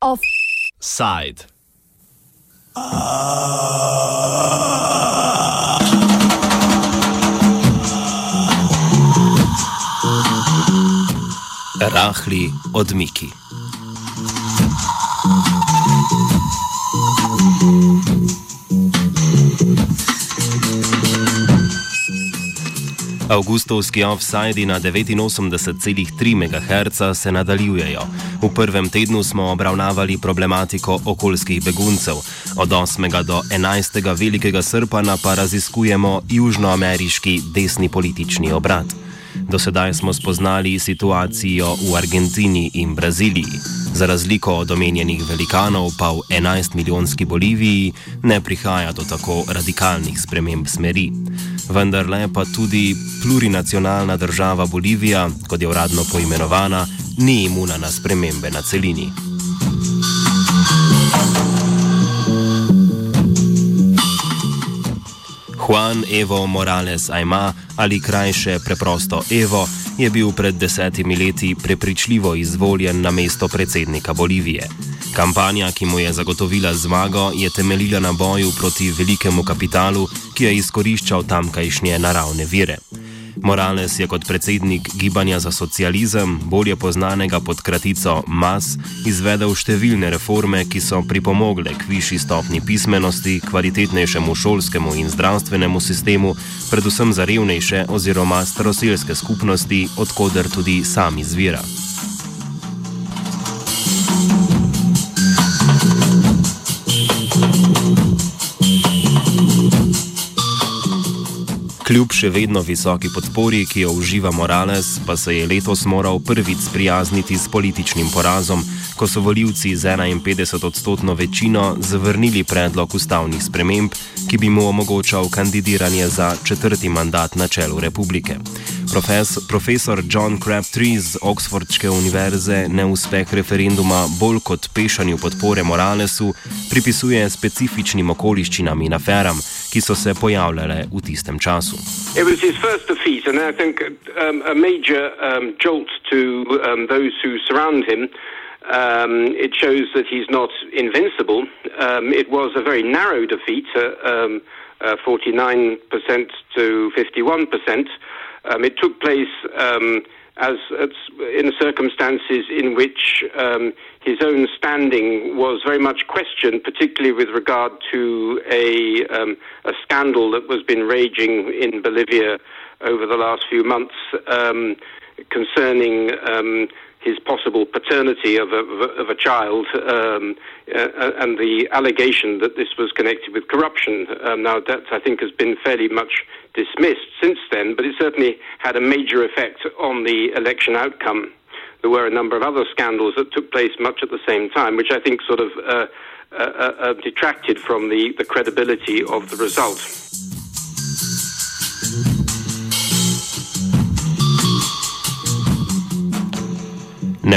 Offside. Rahli odmiki. Augustovski offside na 89,3 MHz se nadaljujejo. V prvem tednu smo obravnavali problematiko okoljskih beguncev, od 8. do 11. velikega srpana pa raziskujemo južnoameriški desni politični obrat. Do sedaj smo spoznali situacijo v Argentini in Braziliji. Za razliko od omenjenih velikanov, pa v 11-milijonski Boliviji ne prihaja do tako radikalnih sprememb smeri. Vendar le pa tudi plurinacionalna država Bolivija, kot je uradno poimenovana, ni imuna na spremembe na celini. Juan Evo Morales Aima ali krajše preprosto Evo je bil pred desetimi leti prepričljivo izvoljen na mesto predsednika Bolivije. Kampanja, ki mu je zagotovila zmago, je temeljila na boju proti velikemu kapitalu, ki je izkoriščal tamkajšnje naravne vire. Morales je kot predsednik Gibanja za socializem, bolje znanega pod kratico MAS, izvedel številne reforme, ki so pripomogle k višji stopni pismenosti, kvalitetnejšemu šolskemu in zdravstvenemu sistemu, predvsem za revnejše oziroma staroseljske skupnosti, odkuder tudi sam izvira. Kljub še vedno visoki podpori, ki jo uživa Morales, pa se je letos moral prvič sprijazniti s političnim porazom, ko so voljivci z 51-odstotno večino zavrnili predlog ustavnih sprememb, ki bi mu omogočal kandidiranje za četrti mandat na čelu republike. Profes, profesor John Crabtree z Oxfordske univerze neuspeh referenduma bolj kot pešanju podpore Moralesu pripisuje specifičnim okoliščinam in aferam, ki so se pojavljale v tistem času. Defeat, and I think um, a major um, jolt to um, those who surround him. Um, it shows that he's not invincible. Um, it was a very narrow defeat, uh, um, uh, 49% to 51%. Um, it took place um, as, as, in circumstances in which um, his own standing was very much questioned, particularly with regard to a, um, a scandal that was been raging in Bolivia over the last few months um, concerning um, his possible paternity of a, of a child um, uh, and the allegation that this was connected with corruption. Um, now, that I think has been fairly much dismissed since then, but it certainly had a major effect on the election outcome. There were a number of other scandals that took place much at the same time, which I think sort of uh, uh, uh detracted from the, the credibility of the result.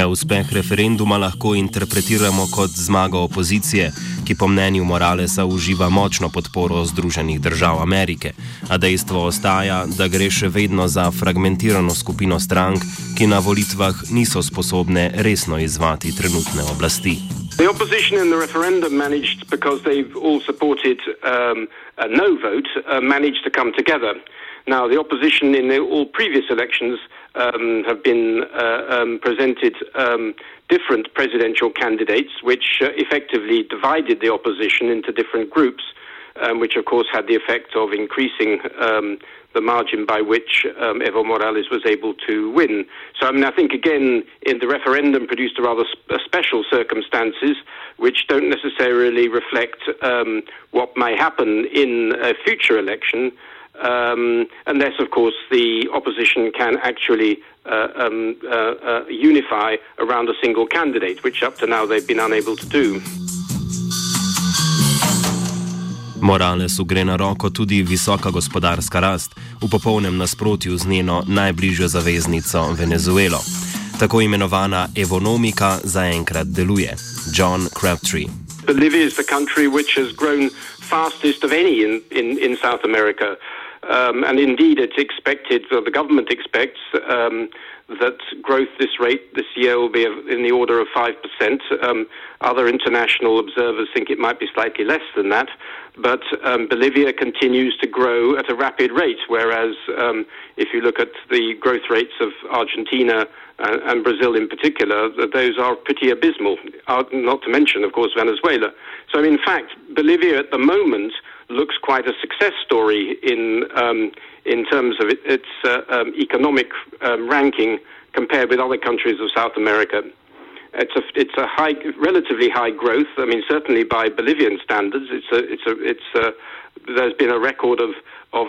Neuspeh referenduma lahko interpretiramo kot zmago opozicije, ki po mnenju Moralesa uživa močno podporo Združenih držav Amerike, a dejstvo ostaja, da gre še vedno za fragmentirano skupino strank, ki na volitvah niso sposobne resno izvati trenutne oblasti. The opposition in the referendum managed, because they've all supported um, a no vote, uh, managed to come together. Now, the opposition in the, all previous elections um, have been uh, um, presented um, different presidential candidates, which uh, effectively divided the opposition into different groups, um, which of course had the effect of increasing um, the margin by which um, Evo Morales was able to win. So, I mean, I think again, in the referendum produced a rather sp- special circumstances which don't necessarily reflect what may happen in a future election um, unless, of course, the opposition can actually uh, um, uh, uh, unify around a single candidate, which up to now they've been unable to do. Moralesu gre na roko tudi visoka gospodarska rast, v popolnem nasprotju z njeno najbližjo zaveznico Venezuelo. Tako imenovana evonomika zaenkrat deluje. John Crabtree. Bolivia is the country which has grown fastest of any in, in, in South America. Um, and indeed, it's expected, or the government expects, um, that growth this rate this year will be in the order of 5%. Um, other international observers think it might be slightly less than that. But um, Bolivia continues to grow at a rapid rate, whereas um, if you look at the growth rates of Argentina uh, and Brazil in particular, those are pretty abysmal, uh, not to mention, of course, Venezuela. So, in fact, Bolivia at the moment looks quite a success story in um, in terms of it, its uh, um, economic um, ranking compared with other countries of South America. It's a it's a high, relatively high growth. I mean, certainly by Bolivian standards, it's a it's a it's a, there's been a record of of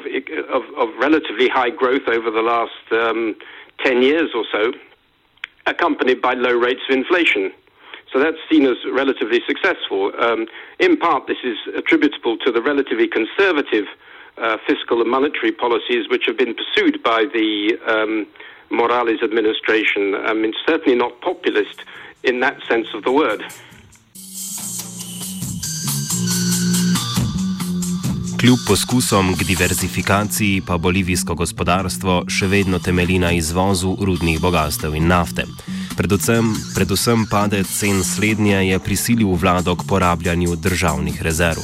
of, of relatively high growth over the last um, ten years or so, accompanied by low rates of inflation. So that's seen as relatively successful. Um, in part, this is attributable to the relatively conservative uh, fiscal and monetary policies which have been pursued by the um, Morales administration. I mean, certainly not populist in that sense of the word. Kljub poskusom k diverzifikaciji pa bolivijsko gospodarstvo še vedno temelji na izvozu rudnih bogastev in nafte. Predvsem, predvsem padec cen slednje je prisilil vlado k porabljanju državnih rezerv.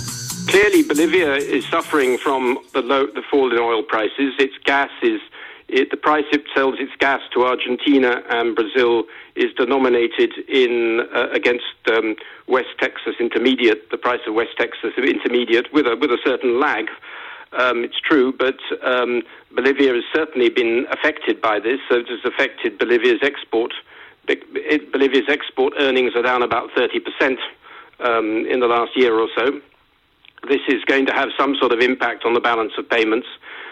Clearly, Bolivia is suffering from the, low, the fall in oil prices. Its gas is it, the price it sells its gas to Argentina and Brazil is denominated in uh, against um, West Texas Intermediate, the price of West Texas Intermediate, with a with a certain lag. Um, it's true, but um, Bolivia has certainly been affected by this. So it has affected Bolivia's export Bolivia's export earnings are down about 30% um, in the last year or so. This is going to have some sort of impact on the balance of payments.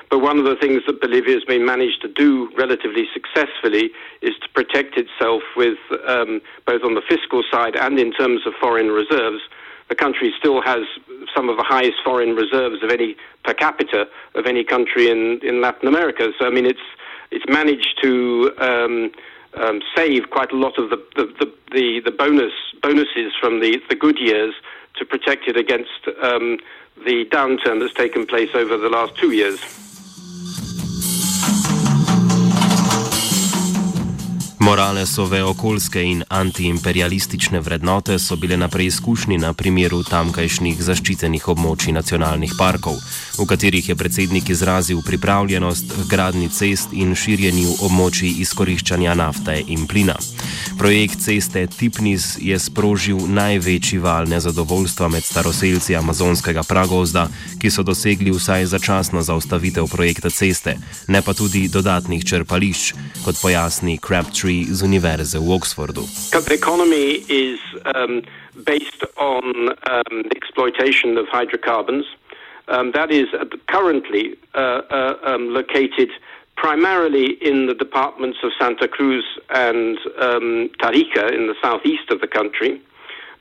But one of the things that Bolivia has been managed to do relatively successfully is to protect itself with um, both on the fiscal side and in terms of foreign reserves. The country still has some of the highest foreign reserves of any per capita of any country in, in Latin America. So I mean, it's it's managed to um, um, save quite a lot of the the, the, the, bonus bonuses from the, the good years to protect it against um, the downturn that's taken place over the last two years. Moralesove okoljske in antiimperialistične vrednote so bile na preizkušnji na primeru tamkajšnjih zaščitenih območij nacionalnih parkov, v katerih je predsednik izrazil pripravljenost gradni cest in širjenju območij izkoriščanja nafte in plina. Projekt ceste Tipnis je sprožil največji val nezadovoljstva med staroseljci amazonskega pragozda, ki so dosegli vsaj začasno zaustavitev projekta ceste, ne pa tudi dodatnih črpališč, kot pojasni Crabtree z Univerze is um, based on um, the exploitation of hydrocarbons. Um, that is currently uh, uh, um, located primarily in the departments of Santa Cruz and um, in the southeast of the country.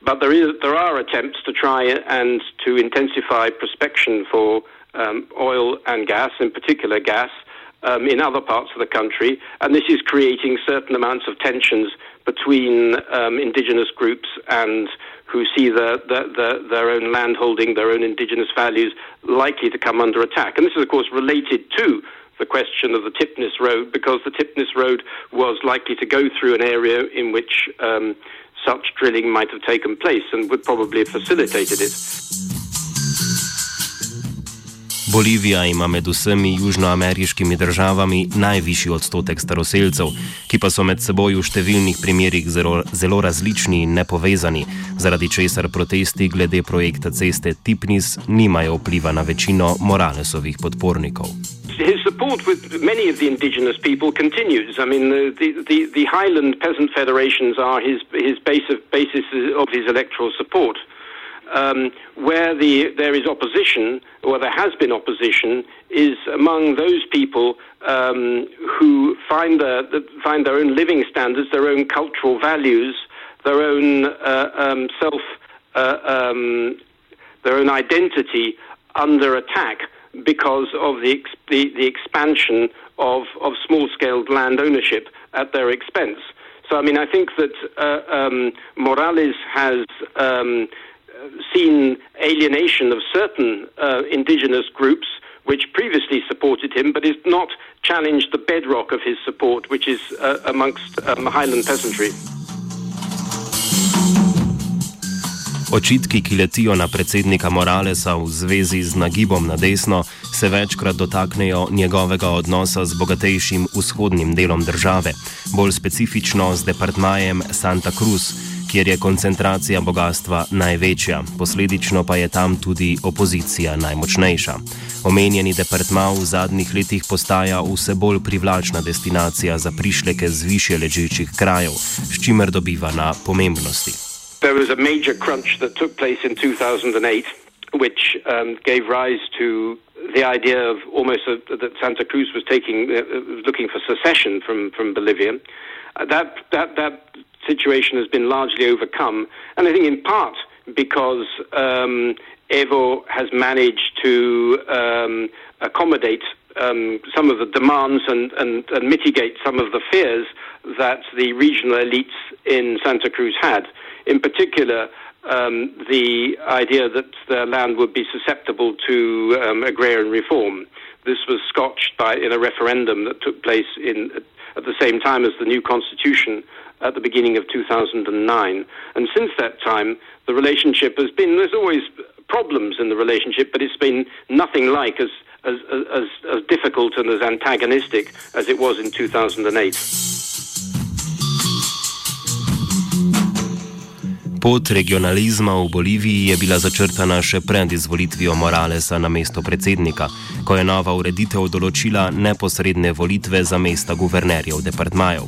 But there, is, there are attempts to try and to intensify prospection for um, oil and gas, in particular gas, um, in other parts of the country, and this is creating certain amounts of tensions between um, indigenous groups and who see the, the, the, their own landholding, their own indigenous values likely to come under attack. And this is, of course, related to the question of the Tipnis Road because the Tipnis Road was likely to go through an area in which um, such drilling might have taken place and would probably have facilitated it. Bolivija ima med vsemi južnoameriškimi državami najvišji odstotek staroseljcev, ki pa so med seboj v številnih primerjih zelo, zelo različni in nepovezani, zaradi česar protesti glede projekta ceste Tipnis nimajo vpliva na večino Moralesovih podpornikov. His support with many of the indigenous people continues. I mean, the, the, the Highland Peasant Federations are his, his base of, basis of his electoral support. Um, where the, there is opposition, or there has been opposition, is among those people um, who find their, find their own living standards, their own cultural values, their own uh, um, self, uh, um, their own identity under attack because of the, the, the expansion of, of small-scale land ownership at their expense. So, I mean, I think that uh, um, Morales has um, seen alienation of certain uh, indigenous groups which previously supported him, but has not challenged the bedrock of his support, which is uh, amongst um, Highland peasantry. Očitki, ki letijo na predsednika Moralesa v zvezi z nagibom na desno, se večkrat dotaknejo njegovega odnosa z bogatejšim vzhodnim delom države, bolj specifično z departmajem Santa Cruz, kjer je koncentracija bogatstva največja, posledično pa je tam tudi opozicija najmočnejša. Omenjeni departma v zadnjih letih postaja vse bolj privlačna destinacija za prišleke z više ležečih krajev, s čimer dobiva na pomembnosti. there was a major crunch that took place in 2008, which um, gave rise to the idea of almost a, that Santa Cruz was taking, uh, uh, looking for secession from from Bolivia. Uh, that that that situation has been largely overcome, and I think in part because um, Evo has managed to um, accommodate um, some of the demands and, and, and mitigate some of the fears that the regional elites in Santa Cruz had in particular, um, the idea that the land would be susceptible to um, agrarian reform. This was scotched by in a referendum that took place in at the same time as the new constitution at the beginning of 2009. And since that time, the relationship has been there's always problems in the relationship, but it's been nothing like as as, as, as difficult and as antagonistic as it was in 2008. Pot regionalizma v Boliviji je bila začrtana še pred izvolitvijo Moralesa na mesto predsednika, ko je nova ureditev določila neposredne volitve za mesta guvernerjev departmajev.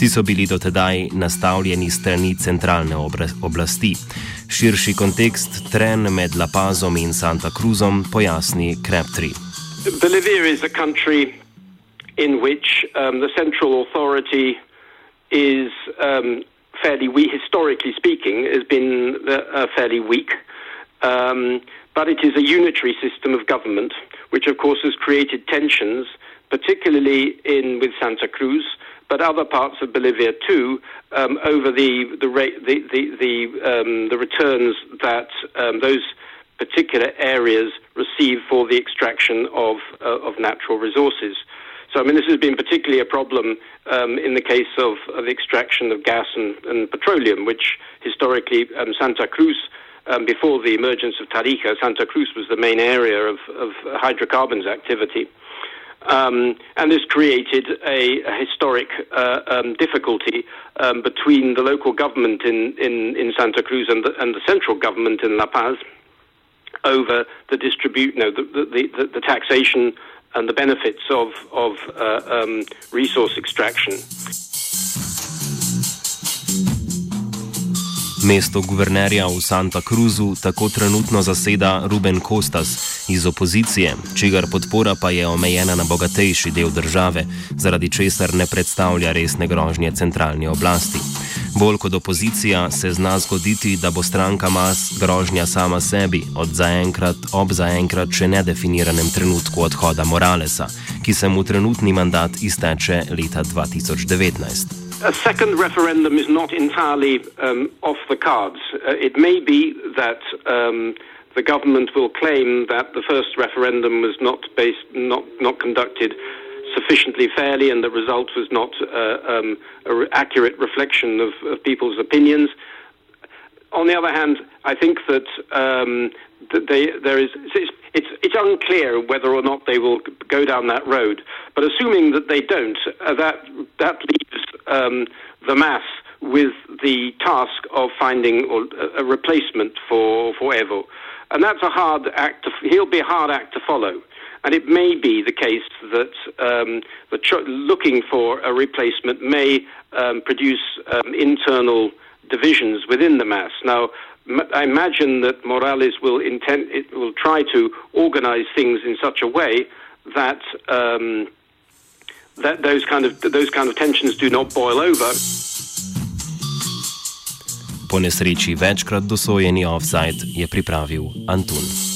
Ti so bili dotedaj nastavljeni strani centralne oblasti. Širši kontekst tren med La Pazom in Santa Cruzom pojasni Kreptri. Bolivija je država, in kateri centralna authority is um, fairly weak, historically speaking, has been uh, fairly weak. Um, but it is a unitary system of government, which of course has created tensions, particularly in with Santa Cruz, but other parts of Bolivia too, um, over the the, the the the, um, the returns that um, those particular areas receive for the extraction of uh, of natural resources. So, I mean, this has been particularly a problem um, in the case of, of, the extraction of gas and, and petroleum, which historically um, Santa Cruz, um, before the emergence of Tarija, Santa Cruz was the main area of, of hydrocarbons activity. Um, and this created a, a historic uh, um, difficulty um, between the local government in, in, in Santa Cruz and the, and the central government in La Paz over the distribute, no, the, the, the, the taxation and the benefits of, of uh, um, resource extraction. Mesto guvernerja v Santa Cruzu tako trenutno zaseda Ruben Kostas iz opozicije, čigar podpora pa je omejena na bogatejši del države, zaradi česar ne predstavlja resne grožnje centralni oblasti. Bolj kot opozicija se zna zgoditi, da bo stranka mas grožnja sama sebi od zaenkrat ob zaenkrat še nedefiniranem trenutku odhoda Moralesa, ki se mu trenutni mandat izteče leta 2019. A second referendum is not entirely um, off the cards. Uh, it may be that um, the government will claim that the first referendum was not based, not, not conducted sufficiently fairly, and the result was not uh, um, an accurate reflection of, of, people's opinions. On the other hand, I think that, um, that they, there is it's, it's, it's, unclear whether or not they will go down that road. But assuming that they don't, uh, that that leaves um, the mass with the task of finding a replacement for for Evo, and that's a hard act. To, he'll be a hard act to follow. And it may be the case that um, looking for a replacement may um, produce um, internal divisions within the mass. Now, I imagine that Morales will intend it will try to organize things in such a way that um, that those kind of those kind of tensions do not boil over. Po nesreči večkrat dosojeni offside je pripravil Antun.